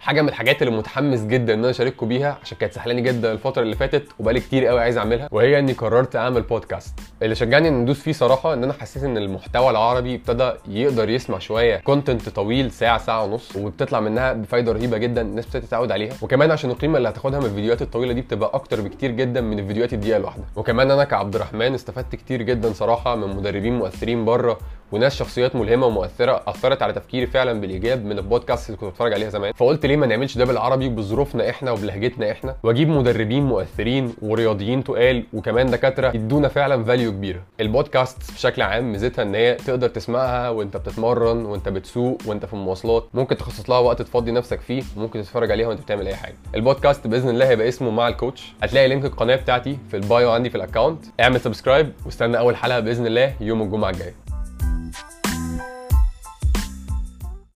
حاجة من الحاجات اللي متحمس جدا إن أنا أشارككم بيها عشان كانت سحلاني جدا الفترة اللي فاتت وبقالي كتير قوي عايز أعملها وهي إني قررت أعمل بودكاست اللي شجعني إن ندوس فيه صراحة إن أنا حسيت إن المحتوى العربي ابتدى يقدر يسمع شوية content طويل ساعة ساعة ونص وبتطلع منها بفايدة رهيبة جدا الناس ابتدت تتعود عليها. وكمان عشان القيمة اللي هتاخدها من الفيديوهات الطويلة دي بتبقى أكتر بكتير جدا من الفيديوهات الدقيقة الواحدة. وكمان أنا كعبد الرحمن استفدت كتير جدا صراحة من مدربين مؤثرين بره وناس شخصيات ملهمة ومؤثرة أثرت على تفكيري فعلا بالإيجاب من البودكاست اللي كنت بتفرج عليها زمان. فقلت ليه ما نعملش ده بالعربي بظروفنا إحنا وبلهجتنا إحنا؟ وأجيب مدربين مؤثرين ورياضيين تقال وكمان دكاترة يدونا فعلا value كبيره البودكاست بشكل عام ميزتها إن هي تقدر تسمعها وأنت بتتمرن وأنت بتسوق وأنت في المواصلات. ممكن تخصص لها وقت تفضي نفسك فيه وممكن تتفرج عليها وأنت بتعمل أي حاجة. البودكاست بإذن الله هيبقى اسمه مع الكوتش. هتلاقي link القناة بتاعتي في ال bio عندي في ال account اعمل subscribe واستنى أول حلقة بإذن الله يوم الجمعة الجايه